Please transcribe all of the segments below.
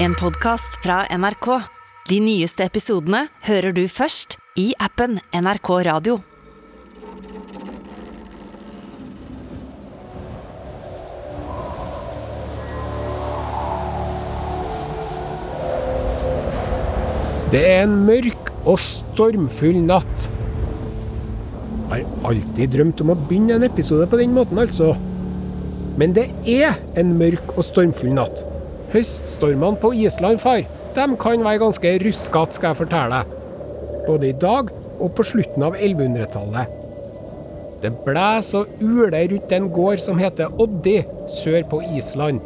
En podkast fra NRK. De nyeste episodene hører du først i appen NRK Radio. Det er en mørk og stormfull natt. Jeg har alltid drømt om å begynne en episode på den måten, altså. Men det er en mørk og stormfull natt. Høststormene på Island, far, de kan være ganske ruskete, skal jeg fortelle deg. Både i dag og på slutten av 1100-tallet. Det blåser og uler rundt en gård som heter Oddi, sør på Island.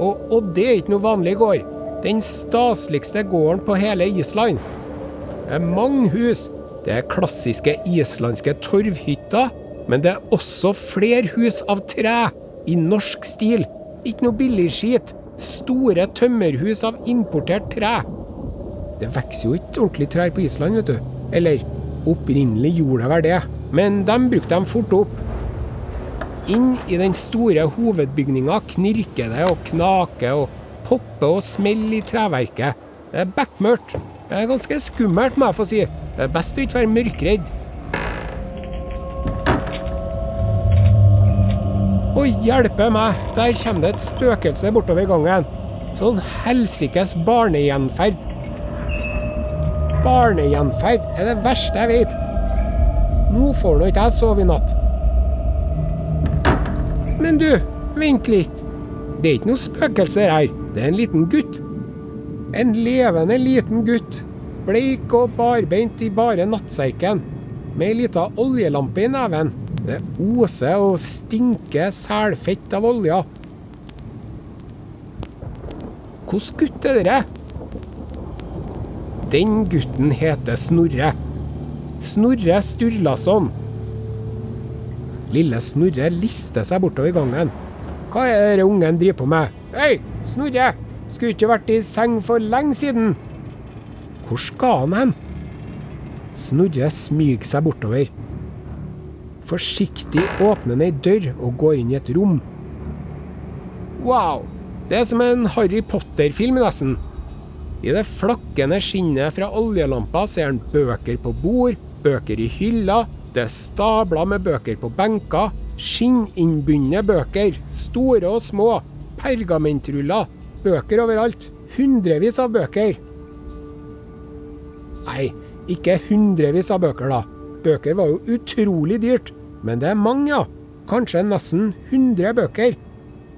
Og Oddi er ikke noe vanlig gård. Den staseligste gården på hele Island. Det er mange hus. Det er klassiske islandske torvhytter. Men det er også flere hus av tre, i norsk stil. Ikke noe billig skit. Store tømmerhus av importert tre. Det vokser jo ikke ordentlig trær på Island, vet du. Eller opprinnelig gjorde det vel det, men de brukte dem fort opp. Inn i den store hovedbygninga knirker det og knaker og popper og smeller i treverket. Det er bekmørkt. Det er ganske skummelt, må jeg få si. Det er best å ikke være mørkredd. Å hjelpe meg, der kommer det et spøkelse bortover gangen. Sånn helsikes barnegjenferd. Barnegjenferd er det verste jeg vet. Nå får nå ikke jeg sove i natt. Men du, vent litt. Det er ikke noe spøkelser her. Det er en liten gutt. En levende liten gutt. Bleik og barbeint i bare nattserken. Med ei lita oljelampe i neven. Det oser og stinker selfett av olja. Hvilken gutt er dere? Den gutten heter Snorre. Snorre Sturlason. Lille Snorre lister seg bortover gangen. Hva er det ungen driver på med? Hei, Snorre! Skulle ikke vært i seng for lenge siden. Hvor skal han hen? Snorre smyger seg bortover. Forsiktig åpner han ei dør og går inn i et rom. Wow! Det er som en Harry Potter-film, nesten. I det flakkende skinnet fra oljelampa ser han bøker på bord, bøker i hyller, det er stabler med bøker på benker, skinninnbundne bøker, store og små, pergamentruller, bøker overalt. Hundrevis av bøker. Nei, ikke hundrevis av bøker, da. Bøker var jo utrolig dyrt, men det er mange, ja. Kanskje nesten 100 bøker.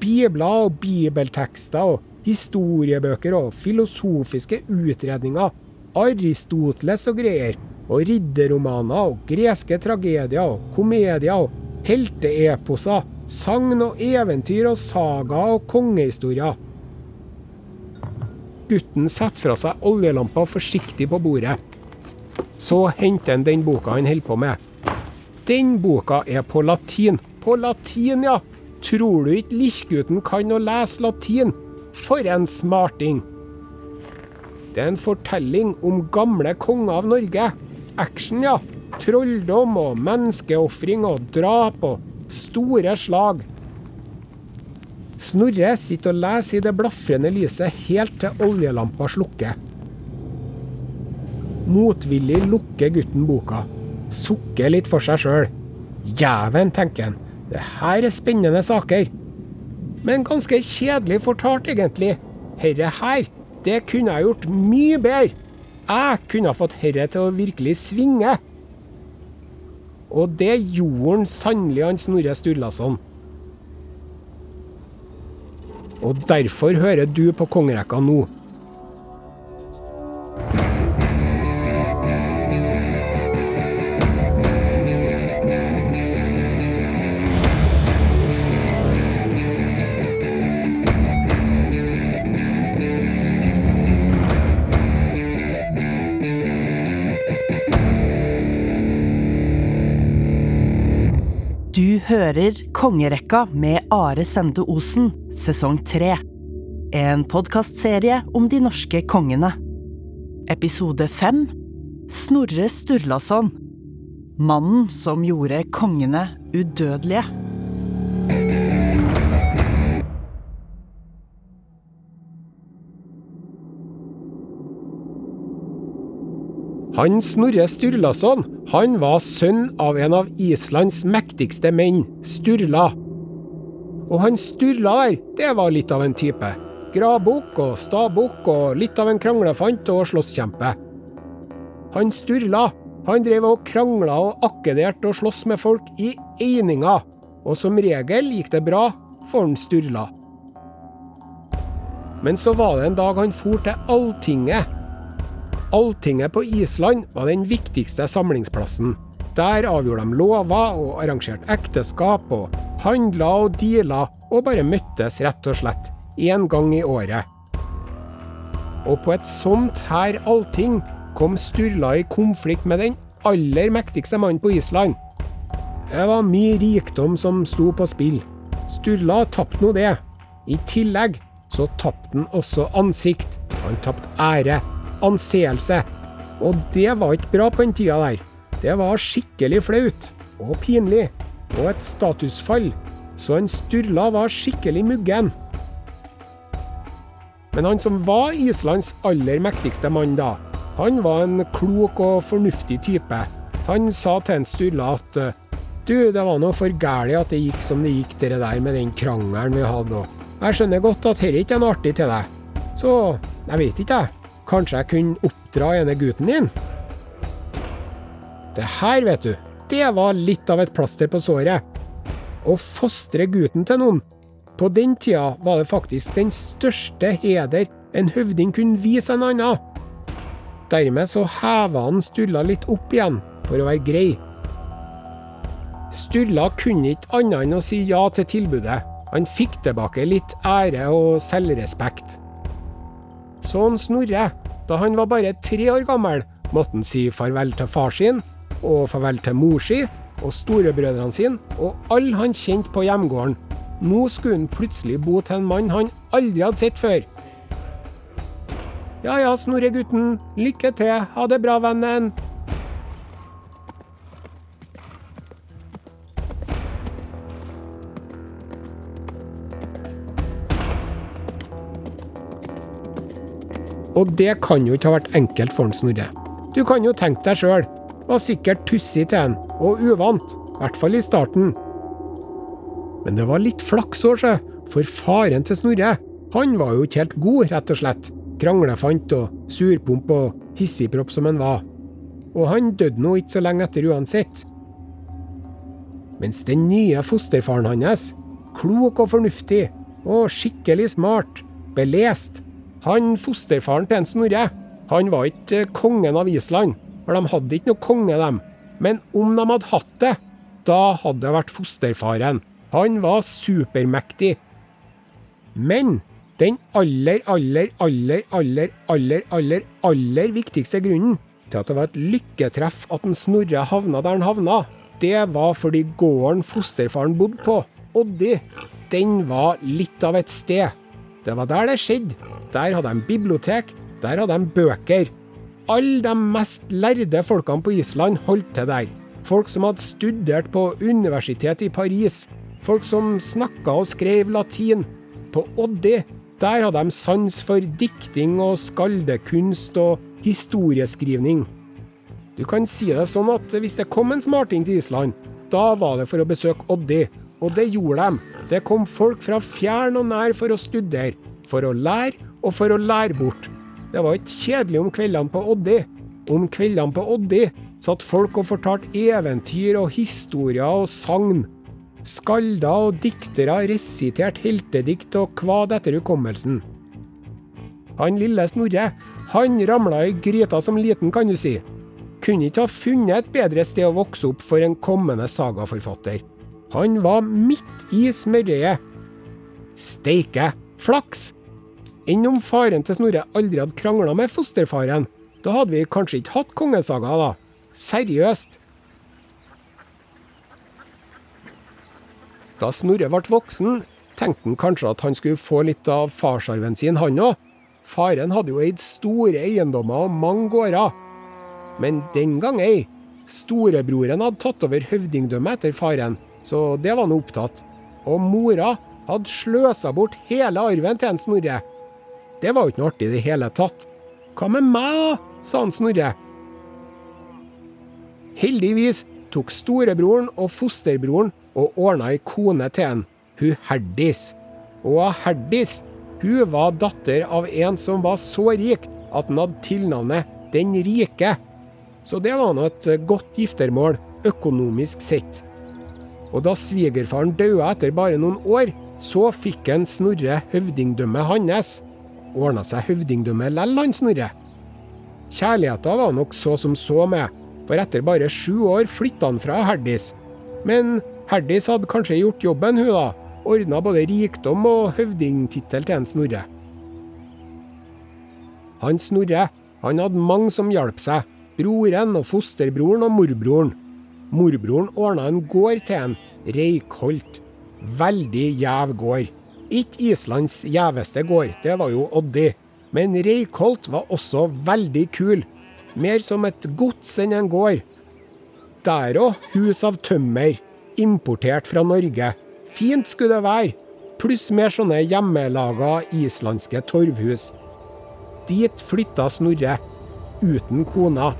Bibler og bibeltekster og historiebøker og filosofiske utredninger. Aristoteles og greier. Og ridderromaner og greske tragedier og komedier og helteeposer. Sagn og eventyr og saga og kongehistorier. Gutten setter fra seg oljelampa forsiktig på bordet. Så henter han den boka han holder på med. Den boka er på latin. På latin, ja! Tror du ikke lillgutten kan å lese latin? For en smarting! Det er en fortelling om gamle konger av Norge. Action, ja. Trolldom og menneskeofring og drap og store slag. Snorre sitter og leser i det blafrende lyset helt til oljelampa slukker. Motvillig lukker gutten boka. Sukker litt for seg sjøl. Jæven, tenker han. Det her er spennende saker. Men ganske kjedelig fortalt, egentlig. Herre her, det kunne jeg gjort mye bedre. Jeg kunne fått herre til å virkelig svinge. Og det gjorde han sannelig, han Snorre Sturlason. Og derfor hører du på kongerekka nå. Hører Kongerekka med Are Sende Osen, sesong tre. En podkastserie om de norske kongene. Episode fem Snorre Sturlason. Mannen som gjorde kongene udødelige. Han Snorre Sturlason han var sønn av en av Islands mektigste menn, Sturla. Og han Sturla der, det var litt av en type. Gradbukk og stabukk og litt av en kranglefant og slåsskjempe. Han Sturla han drev og krangla og akkederte og sloss med folk i eininga, og som regel gikk det bra for han Sturla. Men så var det en dag han for til Alltinget. Alltinget på Island var den viktigste samlingsplassen. Der avgjorde de lover og arrangerte ekteskap og handla og deala og bare møttes rett og slett én gang i året. Og på et sånt her allting kom Sturla i konflikt med den aller mektigste mannen på Island. Det var mye rikdom som sto på spill. Sturla tapte nå det. I tillegg så tapte han også ansikt. Han tapte ære, anseelse. Og det var ikke bra på den tida der. Det var skikkelig flaut. Og pinlig. Og et statusfall. Så han Sturla var skikkelig muggen. Men han som var Islands aller mektigste mann da, han var en klok og fornuftig type. Han sa til en Sturla at du, det var nå for gæli at det gikk som det gikk, det der med den krangelen vi hadde nå. Jeg skjønner godt at dette ikke er noe artig til deg. Så jeg vet ikke, jeg. Kanskje jeg kunne oppdra ene gutten din? Det her, vet du, det var litt av et plaster på såret. Å fostre gutten til noen. På den tida var det faktisk den største heder en høvding kunne vise en annen. Dermed så heva han Sturla litt opp igjen, for å være grei. Sturla kunne ikke annet enn å si ja til tilbudet. Han fikk tilbake litt ære og selvrespekt. Sånn Snorre, da han var bare tre år gammel, måtte han si farvel til far sin, og farvel til mor si, og storebrødrene sine, og alle han kjente på hjemgården. Nå skulle han plutselig bo til en mann han aldri hadde sett før. Ja ja, Snorre-gutten. Lykke til. Ha det bra, vennen. Og det kan jo ikke ha vært enkelt for en Snorre. Du kan jo tenke deg sjøl. Var sikkert tussig til han, og uvant. I hvert fall i starten. Men det var litt flaks òg. For faren til Snorre, han var jo ikke helt god, rett og slett. Kranglefant og surpomp og hissigpropp som han var. Og han døde nå ikke så lenge etter uansett. Mens den nye fosterfaren hans, klok og fornuftig, og skikkelig smart, belest, han fosterfaren til en Snorre, han var ikke kongen av Island, for de hadde ikke noe konge, dem. Men om de hadde hatt det, da hadde det vært fosterfaren. Han var supermektig. Men den aller, aller, aller, aller, aller, aller, aller viktigste grunnen til at det var et lykketreff at en Snorre havna der han havna, det var fordi gården fosterfaren bodde på, Oddi, den var litt av et sted. Det var der det skjedde. Der hadde de bibliotek, der hadde de bøker. Alle de mest lærde folkene på Island holdt til der. Folk som hadde studert på universitetet i Paris. Folk som snakka og skrev latin. På Oddi der hadde de sans for dikting og skaldekunst og historieskrivning. Du kan si det sånn at hvis det kom en smarting til Island, da var det for å besøke Oddi. Og det gjorde de. Det kom folk fra fjern og nær for å studere, for å lære og for å lære bort. Det var ikke kjedelig om kveldene på Oddi. Om kveldene på Oddi satt folk og fortalte eventyr og historier og sagn. Skalder og diktere resiterte heltedikt og kvad etter hukommelsen. Han lille Snorre, han ramla i gryta som liten, kan du si. Kunne ikke ha funnet et bedre sted å vokse opp for en kommende sagaforfatter. Han var midt i smørøyet. Steike flaks! Enn om faren til Snorre aldri hadde krangla med fosterfaren. Da hadde vi kanskje ikke hatt kongesaga, da. Seriøst. Da Snorre ble voksen, tenkte han kanskje at han skulle få litt av farsarven sin, han òg. Faren hadde jo eid store eiendommer og mange gårder. Men den gang ei. Storebroren hadde tatt over høvdingdømmet etter faren, så det var han opptatt. Og mora hadde sløsa bort hele arven til en Snorre. Det var jo ikke noe artig i det hele tatt. Hva med meg, da? sa han Snorre. Heldigvis tok storebroren og fosterbroren og ordna ei kone til han, hun Herdis. Og Herdis hun var datter av en som var så rik at han hadde tilnavnet Den rike. Så det var nå et godt giftermål, økonomisk sett. Og da svigerfaren døde etter bare noen år, så fikk en Snorre høvdingdømmet hans. Ordna seg høvdingdømme lell, han Snorre. Kjærligheta var nok så som så med, for etter bare sju år flytta han fra Herdis. Men Herdis hadde kanskje gjort jobben, hun da. Ordna både rikdom og høvdingtittel til en Snorre. Han Snorre han hadde mange som hjalp seg. Broren og fosterbroren og morbroren. Morbroren ordna en gård til en, Reikholt. Veldig gjev gård. Ikke Islands gjeveste gård, det var jo Oddi. Men Reikholt var også veldig kul. Mer som et gods enn en gård. Der òg hus av tømmer, importert fra Norge. Fint skulle det være. Pluss mer sånne hjemmelaga islandske torvhus. Dit flytta Snorre. Uten kona.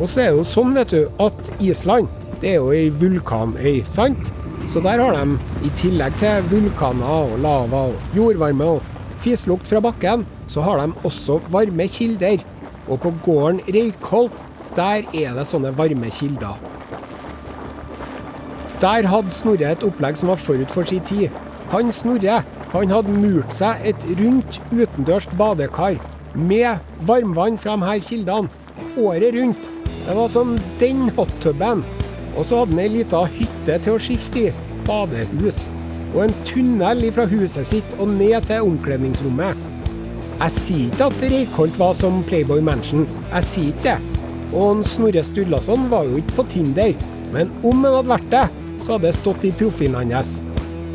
Og så er det jo sånn, vet du, at Island det er jo ei vulkanøy, sant? Så der har de, i tillegg til vulkaner og lava og jordvarme og fislukt fra bakken, så har de også varme kilder. Og på gården Reykholt, der er det sånne varme kilder. Der hadde Snorre et opplegg som var forut for sin tid. Han Snorre han hadde murt seg et rundt utendørs badekar med varmvann fra de her kildene året rundt. Det var som den hottuben. Og så hadde han ei lita hytte til å skifte i. Badehus. Og en tunnel fra huset sitt og ned til omkledningsrommet. Jeg sier ikke at Reykholt var som Playboy Mansion. Jeg sier ikke det. Og Snorre Sturlason var jo ikke på Tinder. Men om han hadde vært det, så hadde det stått i profilen hans.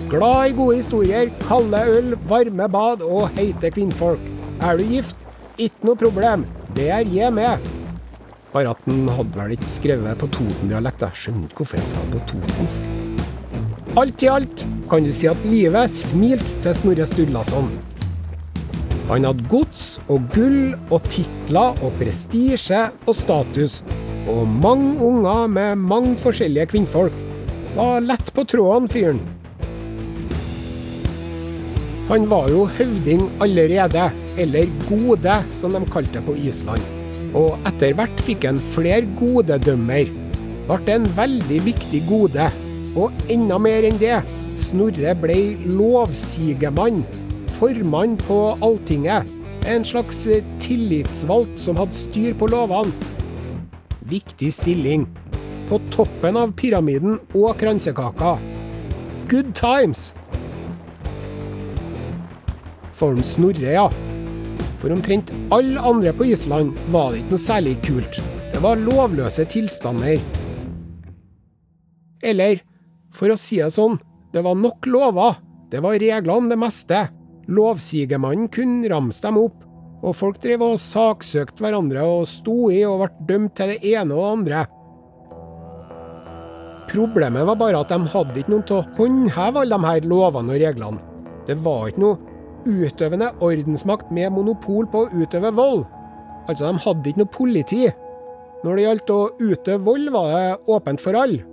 Glad i gode historier, kalde øl, varme bad og heite kvinnfolk. Er du gift? Ikke noe problem. Det er jeg med. Bare at han hadde vel ikke skrevet på Toten-dialekt. Jeg skjønner ikke hvorfor jeg sa det på totensk. Alt i alt kan du si at livet smilte til Snorre Sturlason. Han hadde gods og gull og titler og prestisje og status. Og mange unger med mange forskjellige kvinnfolk. Var lett på tråden, fyren. Han var jo høvding allerede, eller gode, som de kalte det på Island. Og etter hvert fikk han flere godedømmer. Ble en veldig viktig gode. Og enda mer enn det, Snorre ble lovsigemann. Formann på Alltinget. En slags tillitsvalgt som hadde styr på lovene. Viktig stilling. På toppen av pyramiden og kransekaka. Good times! For Snorre, ja. For omtrent alle andre på Island var det ikke noe særlig kult. Det var lovløse tilstander. Eller, for å si det sånn, det var nok lover. Det var regler om det meste. Lovsigemannen kunne ramse dem opp. Og folk drev og saksøkte hverandre og sto i og ble dømt til det ene og det andre. Problemet var bare at de hadde ikke noen til å håndheve alle de her lovene og reglene. Det var ikke noe utøvende ordensmakt med monopol på å utøve vold. Altså, de hadde ikke noe politi. Når det gjaldt å utøve vold, var det åpent for alle.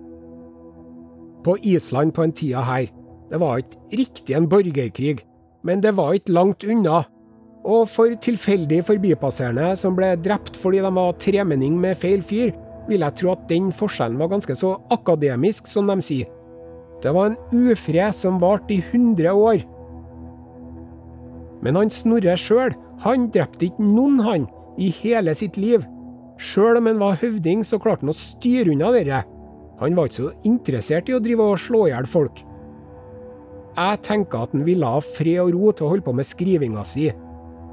På Island på en tida her, det var ikke riktig en borgerkrig, men det var ikke langt unna. Og for tilfeldig forbipasserende som ble drept fordi de var tremenning med feil fyr, vil jeg tro at den forskjellen var ganske så akademisk, som de sier. Det var en ufred som varte i 100 år. Men han Snorre sjøl, han drepte ikke noen, han, i hele sitt liv. Sjøl om han var høvding, så klarte han å styre unna dere. Han var ikke så interessert i å drive og slå i hjel folk. Jeg tenker at han ville ha fred og ro til å holde på med skrivinga si.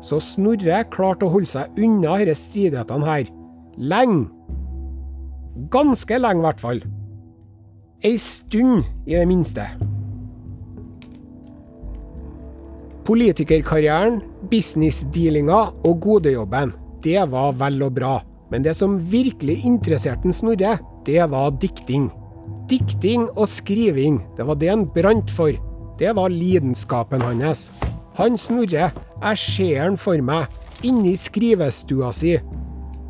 Så Snorre klarte å holde seg unna disse stridighetene her. Lenge. Ganske lenge, i hvert fall. Ei stund, i det minste. Politikerkarrieren, businessdealinga og godejobben, det var vel og bra. Men det som virkelig interesserte Snorre, det var dikting. Dikting og skriving, det var det han brant for. Det var lidenskapen hans. Han Snorre, jeg ser han for meg, inni skrivestua si.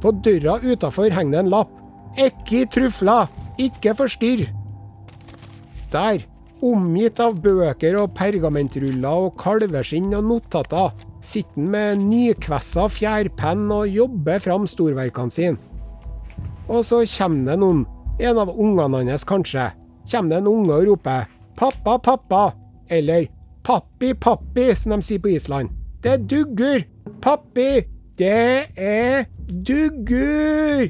På døra utafor henger det en lapp. Ekki trufla, ikke forstyrr. Der, omgitt av bøker og pergamentruller og kalveskinn og notater, sitter han med nykvessa fjærpenn og jobber fram storverkene sine. Og så kommer det noen, en av ungene hans kanskje, kommer det en unge og roper 'pappa, pappa', eller 'pappi, pappi', som de sier på Island. Det er dugger! Pappi! Det er dugger!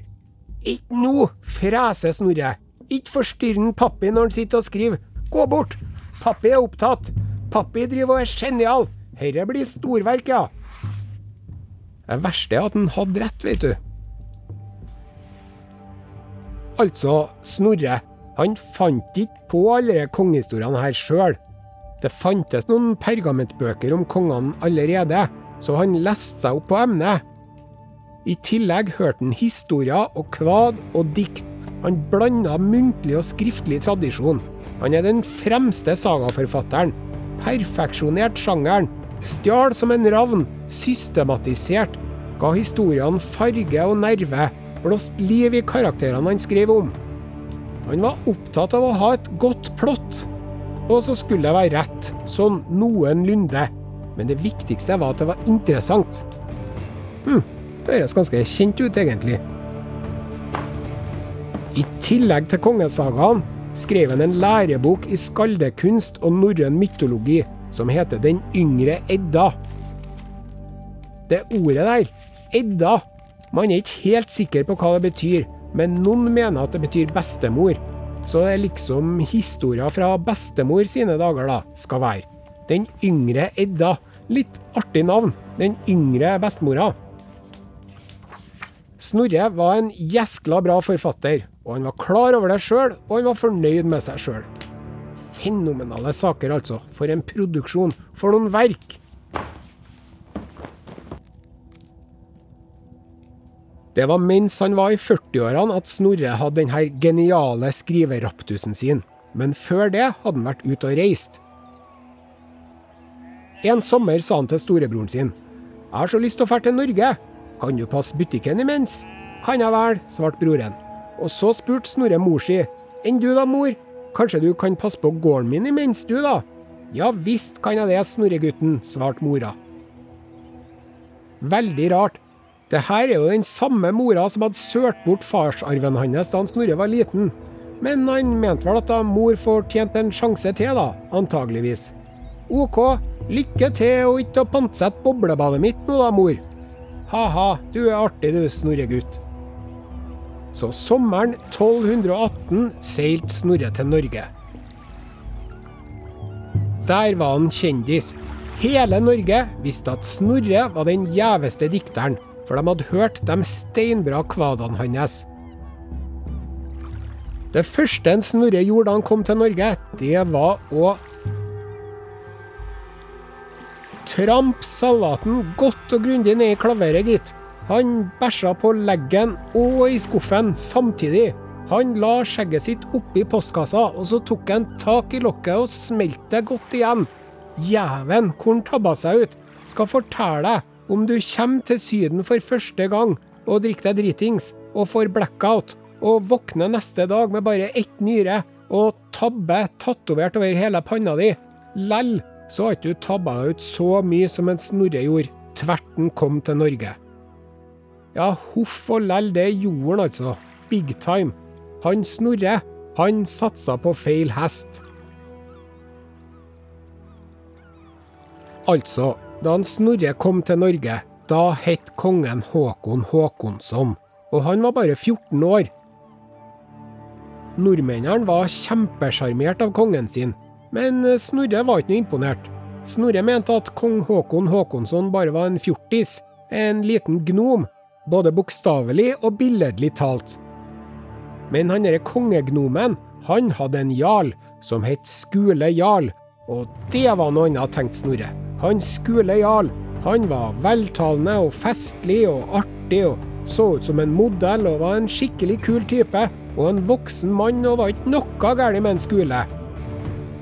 Ikke nå, freser Snorre. Ikke forstyrr pappi når han sitter og skriver. Gå bort! Pappi er opptatt. Pappi driver og er genial. Herre blir storverk, ja. Det verste er at han hadde rett, vet du. Altså, Snorre, han fant ikke på alle de kongehistoriene her sjøl. Det fantes noen pergamentbøker om kongene allerede, så han leste seg opp på emnet. I tillegg hørte han historier og kvad og dikt. Han blanda muntlig og skriftlig tradisjon. Han er den fremste sagaforfatteren. Perfeksjonert sjangeren. Stjal som en ravn. Systematisert. Ga historiene farge og nerve. Blåst liv i karakterene han skrev om. Han var opptatt av å ha et godt plott. Og så skulle det være rett, sånn noenlunde. Men det viktigste var at det var interessant. Hm, høres ganske kjent ut, egentlig. I tillegg til kongesagaen skrev han en lærebok i skaldekunst og norrøn mytologi som heter Den yngre Edda. Det ordet der, Edda, man er ikke helt sikker på hva det betyr, men noen mener at det betyr bestemor. Så det er liksom historier fra bestemor sine dager, da, skal være. Den yngre Edda. Litt artig navn. Den yngre bestemora. Snorre var en gjeskla bra forfatter, og han var klar over det sjøl, og han var fornøyd med seg sjøl. Fenomenale saker, altså. For en produksjon. For noen verk. Det var mens han var i 40-årene at Snorre hadde denne geniale skriveraptusen sin. Men før det hadde han vært ute og reist. En sommer sa han til storebroren sin. Jeg har så lyst til å dra til Norge. Kan du passe butikken imens? Kan jeg vel, svarte broren. Og så spurte Snorre mor si. Enn du da, mor? Kanskje du kan passe på gården min imens, du da? Ja visst kan jeg det, Snorregutten, svarte mora. Veldig rart. Det her er jo den samme mora som hadde sølt bort farsarven hans da Snorre var liten. Men han mente vel at da mor fortjente en sjanse til, da. Antageligvis. OK, lykke til og ikke å pantsette boblebadet mitt nå da, mor. Ha-ha, du er artig du, Snorregutt. Så sommeren 1218 seilte Snorre til Norge. Der var han kjendis. Hele Norge visste at Snorre var den gjeveste dikteren, for de hadde hørt de steinbra kvadene hans. Det første en Snorre gjorde da han kom til Norge, det var å Tramp salaten godt og grundig ned i klaveret, gitt. Han bæsja på leggen og i skuffen samtidig. Han la skjegget sitt oppi postkassa, og så tok han tak i lokket og smelte godt igjen. Jæven, hvor han tabba seg ut. Skal fortelle deg, om du kommer til Syden for første gang og drikker deg dritings og får blackout, og våkner neste dag med bare ett nyre og tabbe tatovert over hele panna di, lell så har ikke du tabba deg ut så mye som en Snorre gjorde, Tverten kom til Norge. Ja, huff og lell, det gjorde han altså. Big time. Han Snorre, han satsa på feil hest. Altså, da han Snorre kom til Norge, da het kongen Håkon Håkonsson, og han var bare 14 år. Nordmennene var kjempesjarmert av kongen sin, men Snorre var ikke noe imponert. Snorre mente at kong Håkon Håkonsson bare var en fjortis, en liten gnom, både bokstavelig og billedlig talt. Men han derre kongegnomen, han hadde en jarl som het Skule jarl, og det var noe annet, tenkte Snorre. Han Skule jarl, han var veltalende og festlig og artig og så ut som en modell og var en skikkelig kul type, og en voksen mann og var ikke noe galt med en Skule.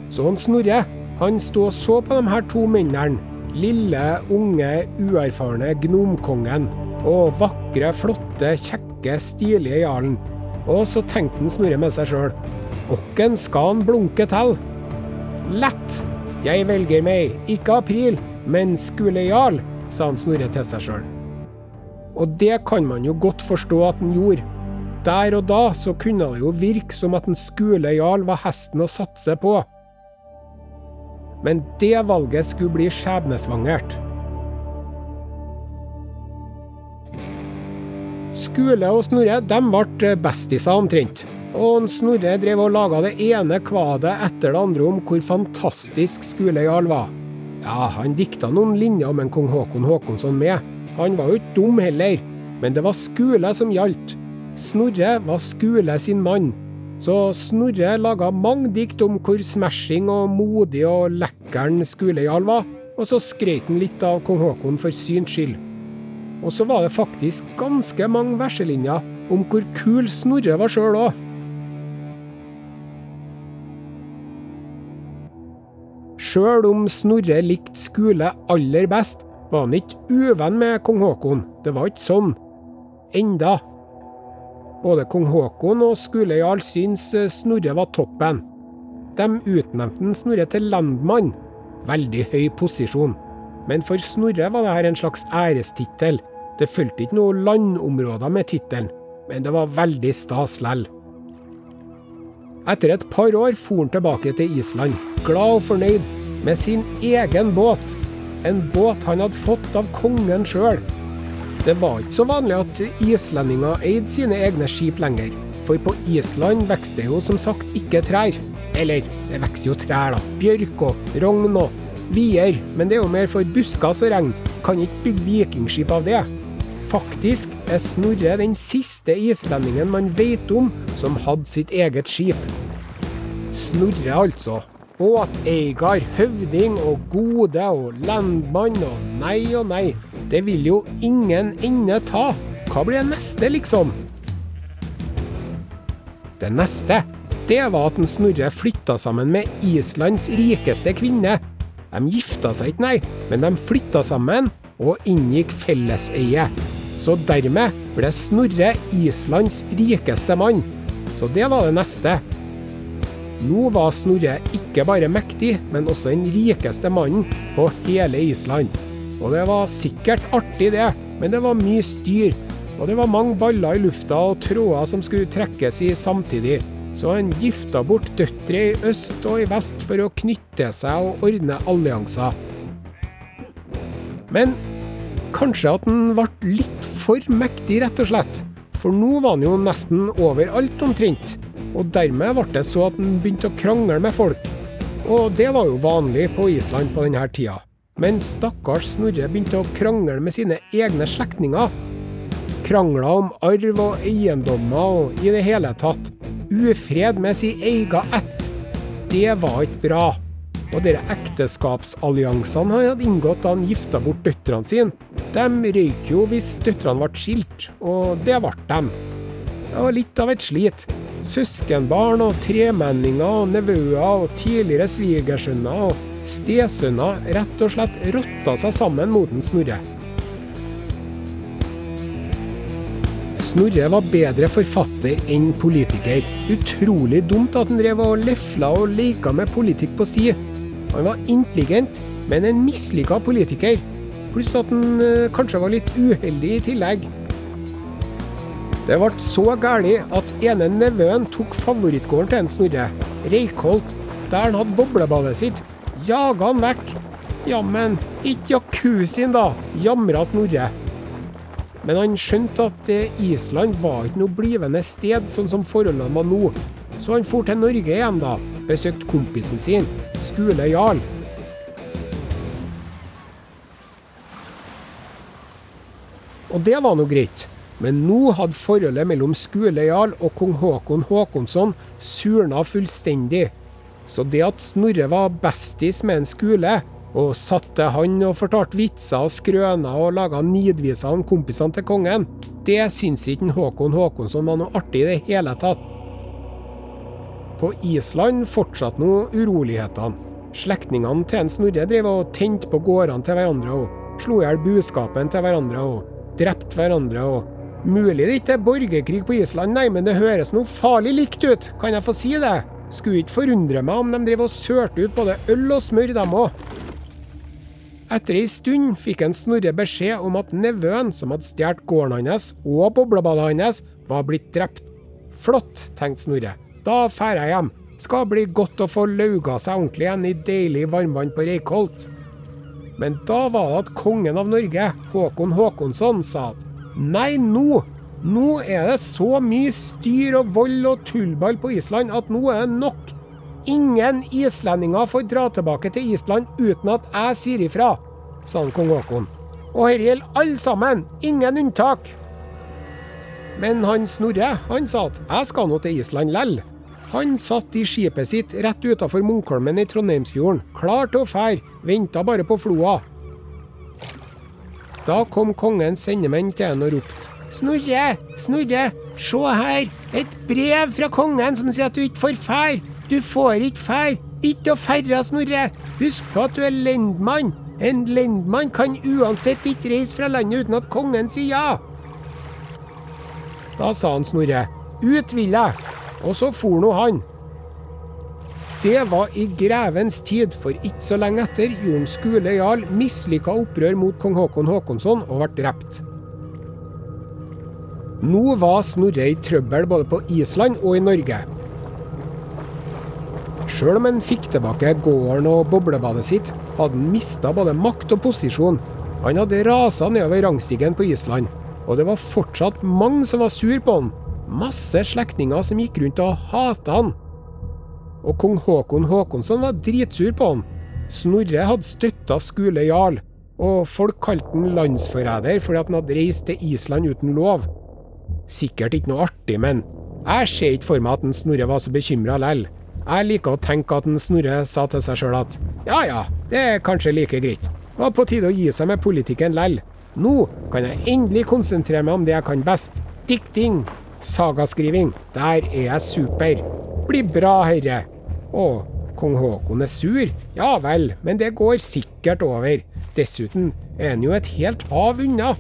Så han Snorre, han sto og så på de her to mennene, lille, unge, uerfarne gnomkongen og vakre, flotte, kjekke, stilige jarlen. Og så tenkte han Snorre med seg sjøl. Åkken skal han blunke til? Lett! Jeg velger meg, ikke april, men skule jarl, sa han Snorre til seg sjøl. Og det kan man jo godt forstå at han gjorde. Der og da så kunne det jo virke som at en skule jarl var hesten å satse på. Men det valget skulle bli skjebnesvangert. Skule og Snorre de ble bestiser omtrent. Og Snorre drev og laga det ene kvadet etter det andre om hvor fantastisk Skule jarl var. Ja, han dikta noen linjer om en kong Håkon Håkonsson med. Han var jo ikke dum heller, men det var Skule som gjaldt. Snorre var Skule sin mann. Så Snorre laga mange dikt om hvor smashing og modig og lekkeren Skule jarl var, og så skrøt han litt av kong Håkon for syns skyld. Og så var det faktisk ganske mange verselinjer om hvor kul Snorre var sjøl òg. Sjøl om Snorre likte Skule aller best, var han ikke uvenn med kong Håkon. Det var ikke sånn. Enda. Både kong Håkon og Skule jarl syns Snorre var toppen. De utnevnte Snorre til lendmann. Veldig høy posisjon. Men for Snorre var dette en slags ærestittel. Det fulgte ikke noe landområder med tittelen, men det var veldig stas lell. Etter et par år for han tilbake til Island, glad og fornøyd, med sin egen båt. En båt han hadde fått av kongen sjøl. Det var ikke så vanlig at islendinger eide sine egne skip lenger, for på Island vokste jo som sagt ikke trær. Eller, det vokser jo trær, da. Bjørk og rogn og vier, men det er jo mer for buskas og regn. Kan ikke bygge vikingskip av det. Faktisk er Snorre den siste islendingen man vet om som hadde sitt eget skip. Snorre, altså. Båteier, høvding og gode og lendmann og nei og nei. Det vil jo ingen ende ta. Hva blir det neste, liksom? Det neste, det var at en Snorre flytta sammen med Islands rikeste kvinne. De gifta seg ikke, nei, men de flytta sammen og inngikk felleseie. Så dermed ble Snorre Islands rikeste mann. Så det var det neste. Nå var Snorre ikke bare mektig, men også den rikeste mannen på hele Island. Og det var sikkert artig, det, men det var mye styr. Og det var mange baller i lufta og tråder som skulle trekkes i samtidig. Så han gifta bort døtre i øst og i vest for å knytte seg og ordne allianser. Men kanskje at han ble litt for mektig, rett og slett. For nå var han jo nesten overalt omtrent. Og dermed ble det så at han begynte å krangle med folk. Og det var jo vanlig på Island på denne tida. Men stakkars Snorre begynte å krangle med sine egne slektninger. Krangla om arv og eiendommer og i det hele tatt ufred med sin egen ett. Det var ikke bra. Og dere ekteskapsalliansene han hadde inngått da han gifta bort døtrene sine, de røyk jo hvis døtrene ble skilt, og det ble dem. Det var litt av et slit. Søskenbarn og tremenninger og nevøer og tidligere svigersønner og stesønner rett og slett rotta seg sammen mot en Snorre. Snorre var bedre forfatter enn politiker. Utrolig dumt at han drev og lefla og leika med politikk på si. Han var intelligent, men en mislykka politiker. Pluss at han eh, kanskje var litt uheldig i tillegg. Det ble så galt at ene nevøen tok favorittgården til en Snorre, Reikholt, der han hadde boblebadet sitt. Jaga han vekk. Jammen, ikke jacuzzien da, jamra Snorre. Men han skjønte at Island var ikke noe blivende sted, sånn som forholdene var nå. Så han for til Norge igjen, da. Besøkte kompisen sin, Skule Jarl. Og det var nå greit. Men nå hadde forholdet mellom Skule Jarl og kong Håkon Håkonsson surna fullstendig. Så det at Snorre var bestis med en Skule, og satte han og fortalte vitser og skrøner og laga nidviser om kompisene til kongen, det syns ikke Håkon Håkonsson var noe artig i det hele tatt. På Island fortsatte nå urolighetene. Slektningene til en Snorre drev og tente på gårdene til hverandre og slo i hjel buskapen til hverandre. og drept hverandre og Mulig det ikke er borgerkrig på Island, nei, men det høres noe farlig likt ut, kan jeg få si det? Skulle ikke forundre meg om de drev og sørte ut både øl og smør, dem òg. Etter ei stund fikk en Snorre beskjed om at nevøen som hadde stjålet gården hans og boblebadet hans, var blitt drept. Flott, tenkte Snorre. Da drar jeg hjem. Skal bli godt å få lauga seg ordentlig igjen i deilig varmvann på Reykholt. Men da var det at kongen av Norge, Håkon Håkonsson, sa at Nei, nå Nå er det så mye styr og vold og tullball på Island at nå er det nok. Ingen islendinger får dra tilbake til Island uten at jeg sier ifra, sa kong Haakon. Og dette gjelder alle sammen, ingen unntak. Men han Snorre, han sa at jeg skal nå til Island lell. Han satt i skipet sitt rett utafor Munkholmen i Trondheimsfjorden, klar til å fære, venta bare på floa. Da kom kongens sendemenn til en og ropte. Snorre, Snorre, se her, et brev fra kongen som sier at du ikke får fær. Du får ikke fær. Ikke å ferde, Snorre. Husk på at du er lendmann. En lendmann kan uansett ikke reise fra landet uten at kongen sier ja. Da sa han Snorre, ut vil jeg. Og så for nå han. Det var i grevens tid, for ikke så lenge etter gjorde Skule jarl mislykka opprør mot kong Håkon Håkonsson og ble drept. Nå var Snorre i trøbbel både på Island og i Norge. Sjøl om han fikk tilbake gården og boblebadet sitt, hadde han mista både makt og posisjon. Han hadde rasa nedover rangstigen på Island, og det var fortsatt mange som var sur på han. Masse slektninger som gikk rundt og hata han. Og kong Håkon Håkonsson var dritsur på han. Snorre hadde støtta Skule jarl, og folk kalte han landsforræder fordi han hadde reist til Island uten lov. Sikkert ikke noe artig, men jeg ser ikke for meg at en Snorre var så bekymra lell. Jeg liker å tenke at en Snorre sa til seg sjøl at ja ja, det er kanskje like greit. Det var på tide å gi seg med politikken lell. Nå kan jeg endelig konsentrere meg om det jeg kan best. Dikting. Sagaskriving. Der er jeg super blir bra, herre. Å, kong Haakon er sur? Ja vel, men det går sikkert over. Dessuten er han jo et helt hav unna.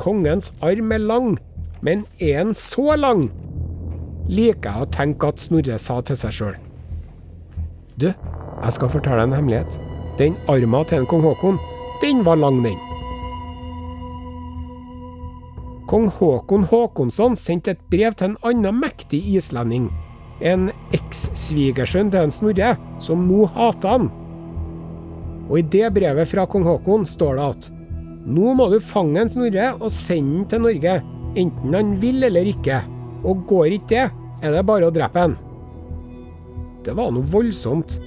Kongens arm er lang, men er han så lang? Liker jeg å tenke at Snorre sa til seg sjøl. Du, jeg skal fortelle deg en hemmelighet. Den arma til en kong Haakon, den var lang, den. Kong Håkon Håkonsson sendte et brev til en annen mektig islending en eks-svigersønn til en Snorre, som nå hater han. Og i det brevet fra kong Håkon står det at nå må du fange en Snorre og sende han til Norge, enten han vil eller ikke. Og går ikke det, er det bare å drepe han. Det var noe voldsomt.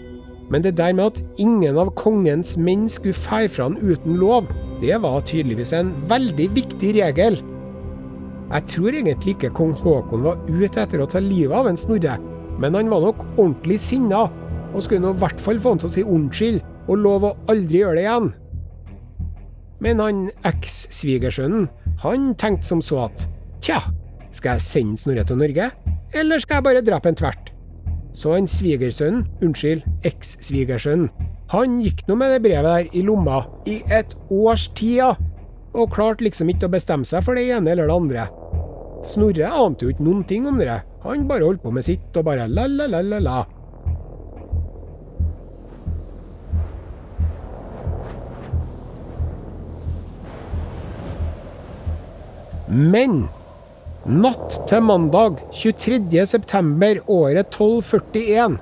Men det der med at ingen av kongens menn skulle feie fra han uten lov, det var tydeligvis en veldig viktig regel. Jeg tror egentlig ikke kong Haakon var ute etter å ta livet av en Snorre, men han var nok ordentlig sinna, og skulle nå i hvert fall få han til å si unnskyld, og love å aldri gjøre det igjen. Men han eks-svigersønnen, han tenkte som så at tja, skal jeg sende Snorre til Norge, eller skal jeg bare drepe en tvert? Så han svigersønnen, unnskyld, eks-svigersønnen, han gikk nå med det brevet der i lomma i et års tid, og klarte liksom ikke å bestemme seg for det ene eller det andre. Snorre ante jo ikke noen ting om det, han bare holdt på med sitt og bare la-la-la-la-la. Men natt til mandag 23.9. året 1241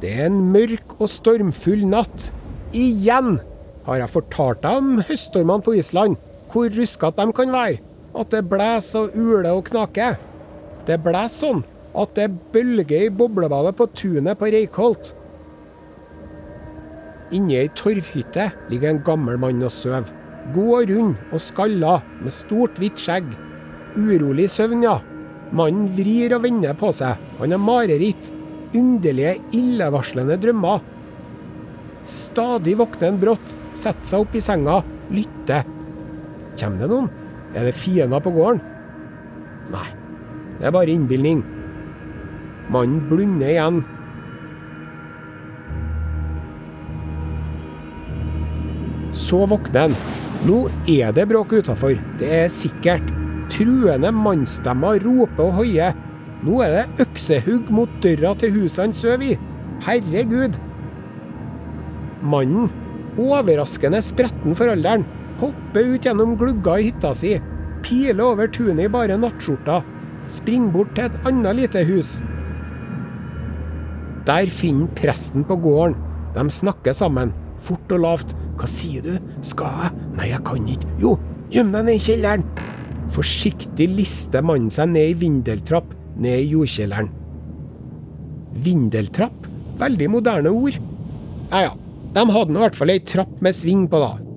Det er en mørk og stormfull natt. Igjen har jeg fortalt deg om høststormene på Island hvor ruskete de kan være. At det blåser og uler og knaker. Det blåser sånn at det bølger i boblebadet på tunet på Reikholt. Inni ei torvhytte ligger en gammel mann og sover. God og rund og skalla, med stort, hvitt skjegg. Urolig søvn, ja. Mannen vrir og vender på seg. Han har mareritt. Underlige, illevarslende drømmer. Stadig våkner han brått, setter seg opp i senga, lytter. Kommer det noen? Er det fiender på gården? Nei, det er bare innbilning. Mannen blunder igjen. Så våkner han. Nå er det bråk utafor, det er sikkert. Truende mannsstemmer roper og hoier. Nå er det øksehugg mot døra til huset han sover i. Herregud! Mannen, overraskende spretten for alderen, hopper ut gjennom glugga i hytta si, piler over tunet i bare nattskjorta, springer bort til et annet lite hus. Der finner presten på gården. De snakker sammen, fort og lavt. Hva sier du? Skal jeg? Nei, jeg kan ikke. Jo, gjem deg ned i kjelleren. Forsiktig lister mannen seg ned i vindeltrapp, ned i jordkjelleren. Vindeltrapp? Veldig moderne ord. Ja ja, de hadde nå i hvert fall ei trapp med sving på, da.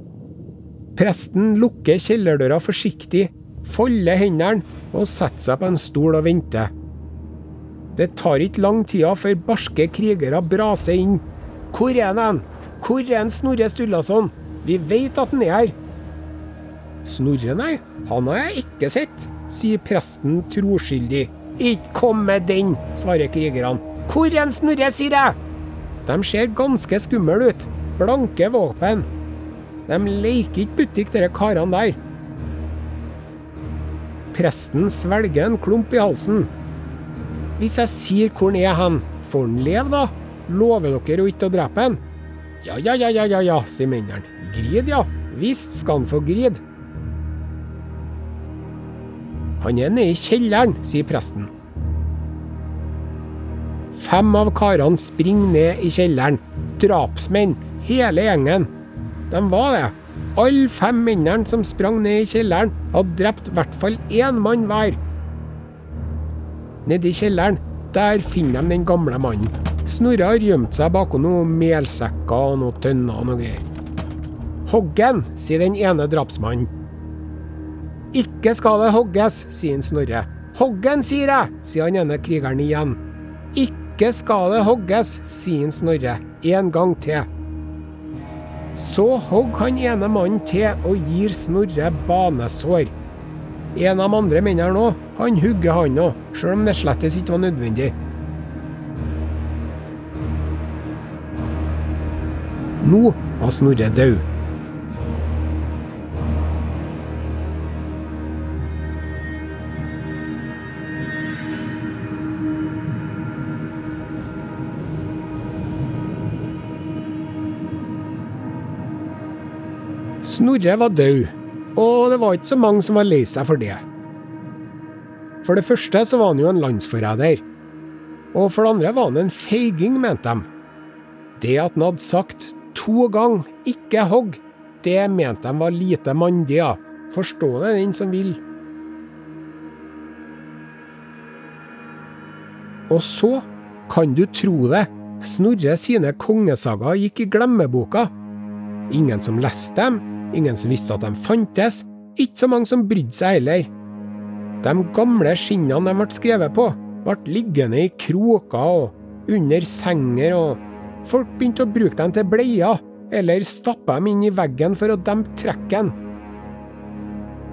Presten lukker kjellerdøra forsiktig, folder hendene og setter seg på en stol og venter. Det tar ikke lang tida før barske krigere braser inn. Hvor er han? Hvor er en Snorre Sturlason? Vi vet at han er her. Snorre, nei, han har jeg ikke sett, sier presten troskyldig. Ikke kom med den, svarer krigerne. Hvor er Snorre, sier jeg! De ser ganske skumle ut. Blanke våpen. De leker ikke butikk, dere karene der. Presten svelger en klump i halsen. Hvis jeg sier hvor han er hen, får han leve da? Lover dere å ikke å drepe han? Ja, ja, ja, ja, ja, ja, sier mennene. Grid, ja. Visst skal han få gride. Han er nede i kjelleren, sier presten. Fem av karene springer ned i kjelleren. Drapsmenn, hele gjengen. De var det. Alle fem mennene som sprang ned i kjelleren, hadde drept i hvert fall én mann hver. Nede i kjelleren, der finner de den gamle mannen. Snorre har gjemt seg bakom noen melsekker og noen tønner og noe greier. Hoggen, sier den ene drapsmannen. Ikke skal det hogges, sier Snorre. Hoggen, sier jeg, sier han ene krigeren igjen. Ikke skal det hogges, sier Snorre en gang til. Så hogg han ene mannen til og gir Snorre banesår. En av de andre mennene nå, han hugger han òg, sjøl om det slettes ikke var nødvendig. Nå var Snorre død. Snorre var død, og det var ikke så mange som var lei seg for det. For det første så var han jo en landsforræder. Og for det andre var han en feiging, mente de. Det at han hadde sagt to ganger 'ikke hogg', det mente de var lite mandig, av. Forstå det, den som vil. Og så, kan du tro det, Snorre sine kongesagaer gikk i glemmeboka. Ingen som leste dem, ingen som visste at de fantes, ikke så mange som brydde seg heller. De gamle skinnene de ble skrevet på, ble liggende i kroker og under senger, og folk begynte å bruke dem til bleier, eller stappe dem inn i veggen for å dempe trekken.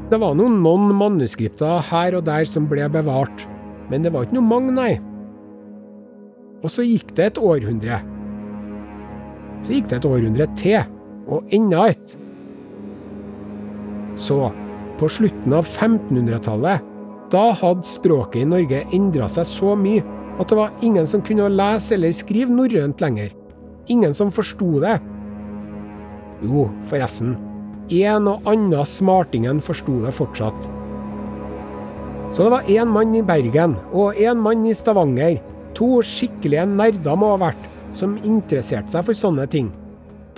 Det var nå noen manuskripter her og der som ble bevart, men det var ikke noe mange, nei. Og så gikk det et århundre. Så gikk det et århundre til, og enda et. Så, på slutten av 1500-tallet, da hadde språket i Norge endra seg så mye at det var ingen som kunne lese eller skrive norrønt lenger. Ingen som forsto det. Jo, forresten. En og annen smartingen forsto det fortsatt. Så det var én mann i Bergen og én mann i Stavanger, to skikkelige nerder må ha vært, som interesserte seg for sånne ting.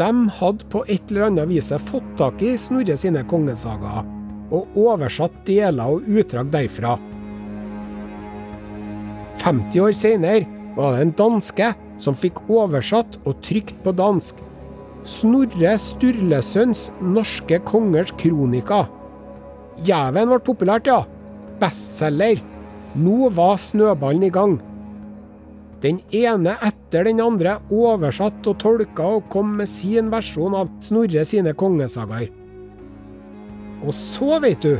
De hadde på et eller annet vis fått tak i Snorre sine kongesagaer, og oversatt deler og utdrag derfra. 50 år senere var det en danske som fikk oversatt og trykt på dansk. Snorre Sturlesønns norske kongers kronika. Jæven ble populært, ja. Bestselger. Nå var snøballen i gang. Den ene etter den andre oversatt og tolka og kom med sin versjon av Snorre sine kongesagaer. Og så, vet du,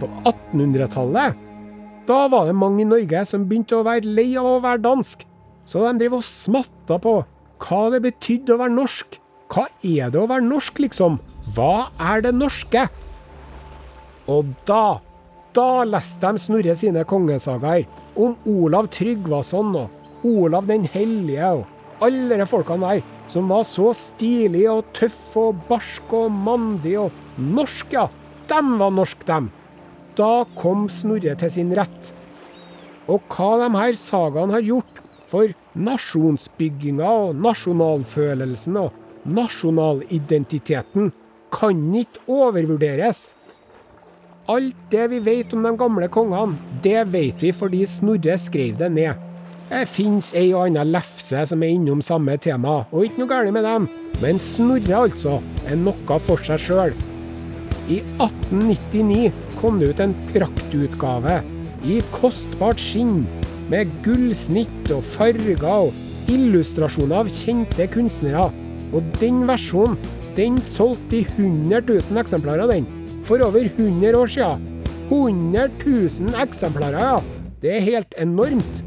på 1800-tallet, da var det mange i Norge som begynte å være lei av å være dansk. Så de drev og smatta på hva det betydde å være norsk. Hva er det å være norsk, liksom? Hva er det norske? Og da, da leste de Snorre sine kongesagaer om Olav Tryggvason og Olav den hellige og alle de folkene der som var så stilige og tøffe og barske og mandige og norske, ja. Dem var norsk, dem. Da kom Snorre til sin rett. Og hva de her sagaene har gjort for nasjonsbygginga og nasjonalfølelsen og nasjonalidentiteten, kan ikke overvurderes. Alt det vi vet om de gamle kongene, det vet vi fordi Snorre skrev det ned. Det fins ei og anna lefse som er innom samme tema, og ikke noe galt med dem. Men Snorre, altså, er noe for seg sjøl. I 1899 kom det ut en praktutgave i kostbart skinn, med gullsnitt og farger og illustrasjoner av kjente kunstnere. Og den versjonen, den solgte i 100 000 eksemplarer, den for over 100 år siden. 100 000 eksemplarer, ja. Det er helt enormt.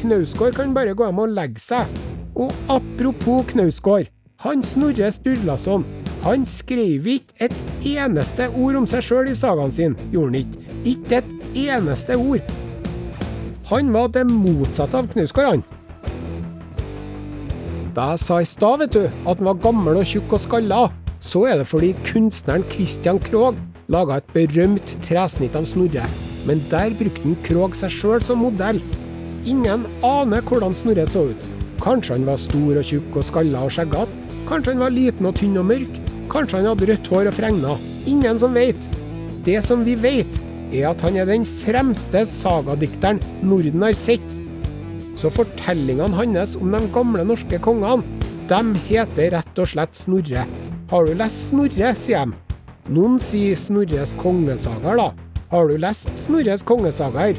Knausgård kan bare gå hjem og legge seg. Og apropos Knausgård. Han Snorre Sturlason, han skrev ikke et eneste ord om seg sjøl i sagaen sin, gjorde han ikke. Ikke et eneste ord. Han var det motsatte av Knausgård, han. Da jeg sa i stad, vet du, at han var gammel og tjukk og skalla, så er det fordi kunstneren Christian Krogh laga et berømt tresnitt av Snorre. Men der brukte han Krogh seg sjøl som modell. Ingen aner hvordan Snorre så ut. Kanskje han var stor og tjukk og skalla og skjeggete. Kanskje han var liten og tynn og mørk. Kanskje han hadde rødt hår og fregna. Ingen som vet. Det som vi vet, er at han er den fremste sagadikteren Norden har sett. Så fortellingene hans om de gamle norske kongene, de heter rett og slett Snorre. Har du lest Snorre, sier de. Noen sier Snorres kongesagaer, da. Har du lest Snorres kongesagaer?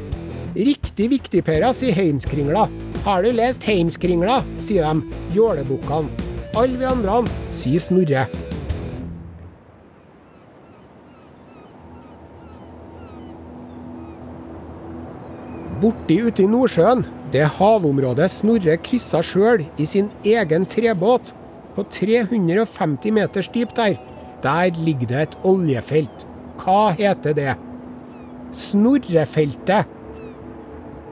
Riktig viktig, Pera, sier Heimskringla. Har du lest Heimskringla, sier de, jålebukkene. Alle vi andre, sier Snorre. Borti ute i Nordsjøen, det havområdet Snorre kryssa sjøl i sin egen trebåt, på 350 meters dyp der, der ligger det et oljefelt. Hva heter det? Snorrefeltet.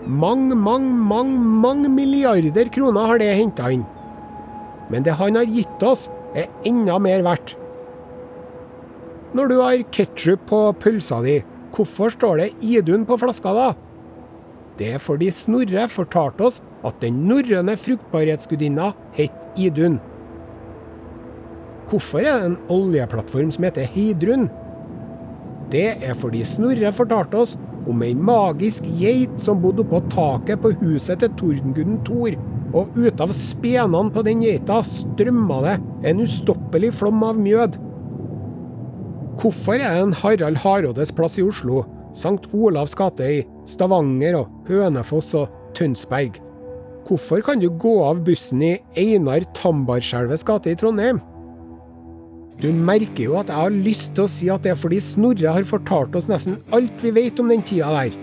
Mange, mange, mange, mange milliarder kroner har det henta inn. Men det han har gitt oss, er enda mer verdt. Når du har ketsjup på pølsa di, hvorfor står det Idun på flaska da? Det er fordi Snorre fortalte oss at den norrøne fruktbarhetsgudinna het Idun. Hvorfor er det en oljeplattform som heter Heidrun? Det er fordi Snorre fortalte oss om ei magisk geit som bodde oppå taket på huset til tordenguden Thor. Og ut av spenene på den geita strømma det en ustoppelig flom av mjød. Hvorfor er en Harald Hardrådes plass i Oslo, St. Olavs gate i Stavanger og Hønefoss og Tønsberg? Hvorfor kan du gå av bussen i Einar Tambarskjelves gate i Trondheim? Du merker jo at jeg har lyst til å si at det er fordi Snorre har fortalt oss nesten alt vi vet om den tida der.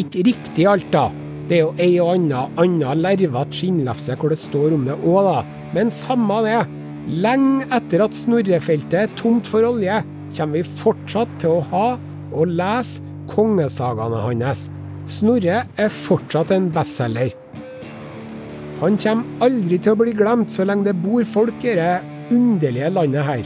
Ikke riktig alt, da. Det er jo ei og anna anna lervete skinnlefse hvor det står om det òg, da. Men samme det. Lenge etter at Snorrefeltet er tomt for olje, kommer vi fortsatt til å ha og lese kongesagaene hans. Snorre er fortsatt en bestselger. Han kommer aldri til å bli glemt så lenge det bor folk i det underlige landet her.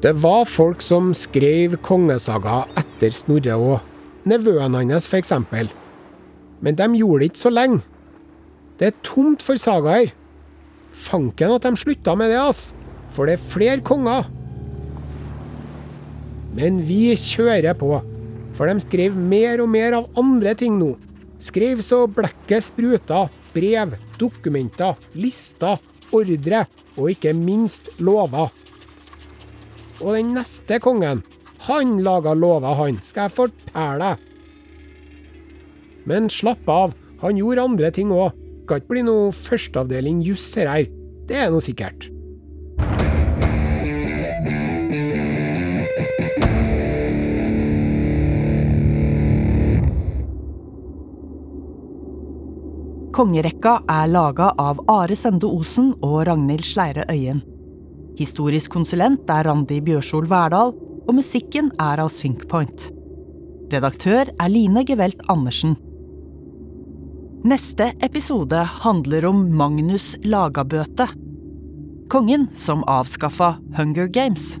Det var folk som skrev kongesaga etter Snorre òg. Nevøen hans, f.eks. Men de gjorde det ikke så lenge. Det er tomt for sagaer. Fanken at de slutta med det, ass. For det er flere konger. Men vi kjører på, for de skrev mer og mer av andre ting nå. Skrev så blekket spruta, brev, dokumenter, lister, ordre og ikke minst lover. Og den neste kongen, han laga lover, han, skal jeg fortelle deg. Men slapp av, han gjorde andre ting òg. Skal ikke bli noe førsteavdeling juss her. Det er nå sikkert. Kongerekka er laga av Are Sende Osen og Ragnhild Sleire Øyen. Historisk konsulent er Randi Bjørsol Verdal, og musikken er av Synkpoint. Redaktør er Line Gevelt Andersen. Neste episode handler om Magnus Lagabøte. Kongen som avskaffa Hunger Games.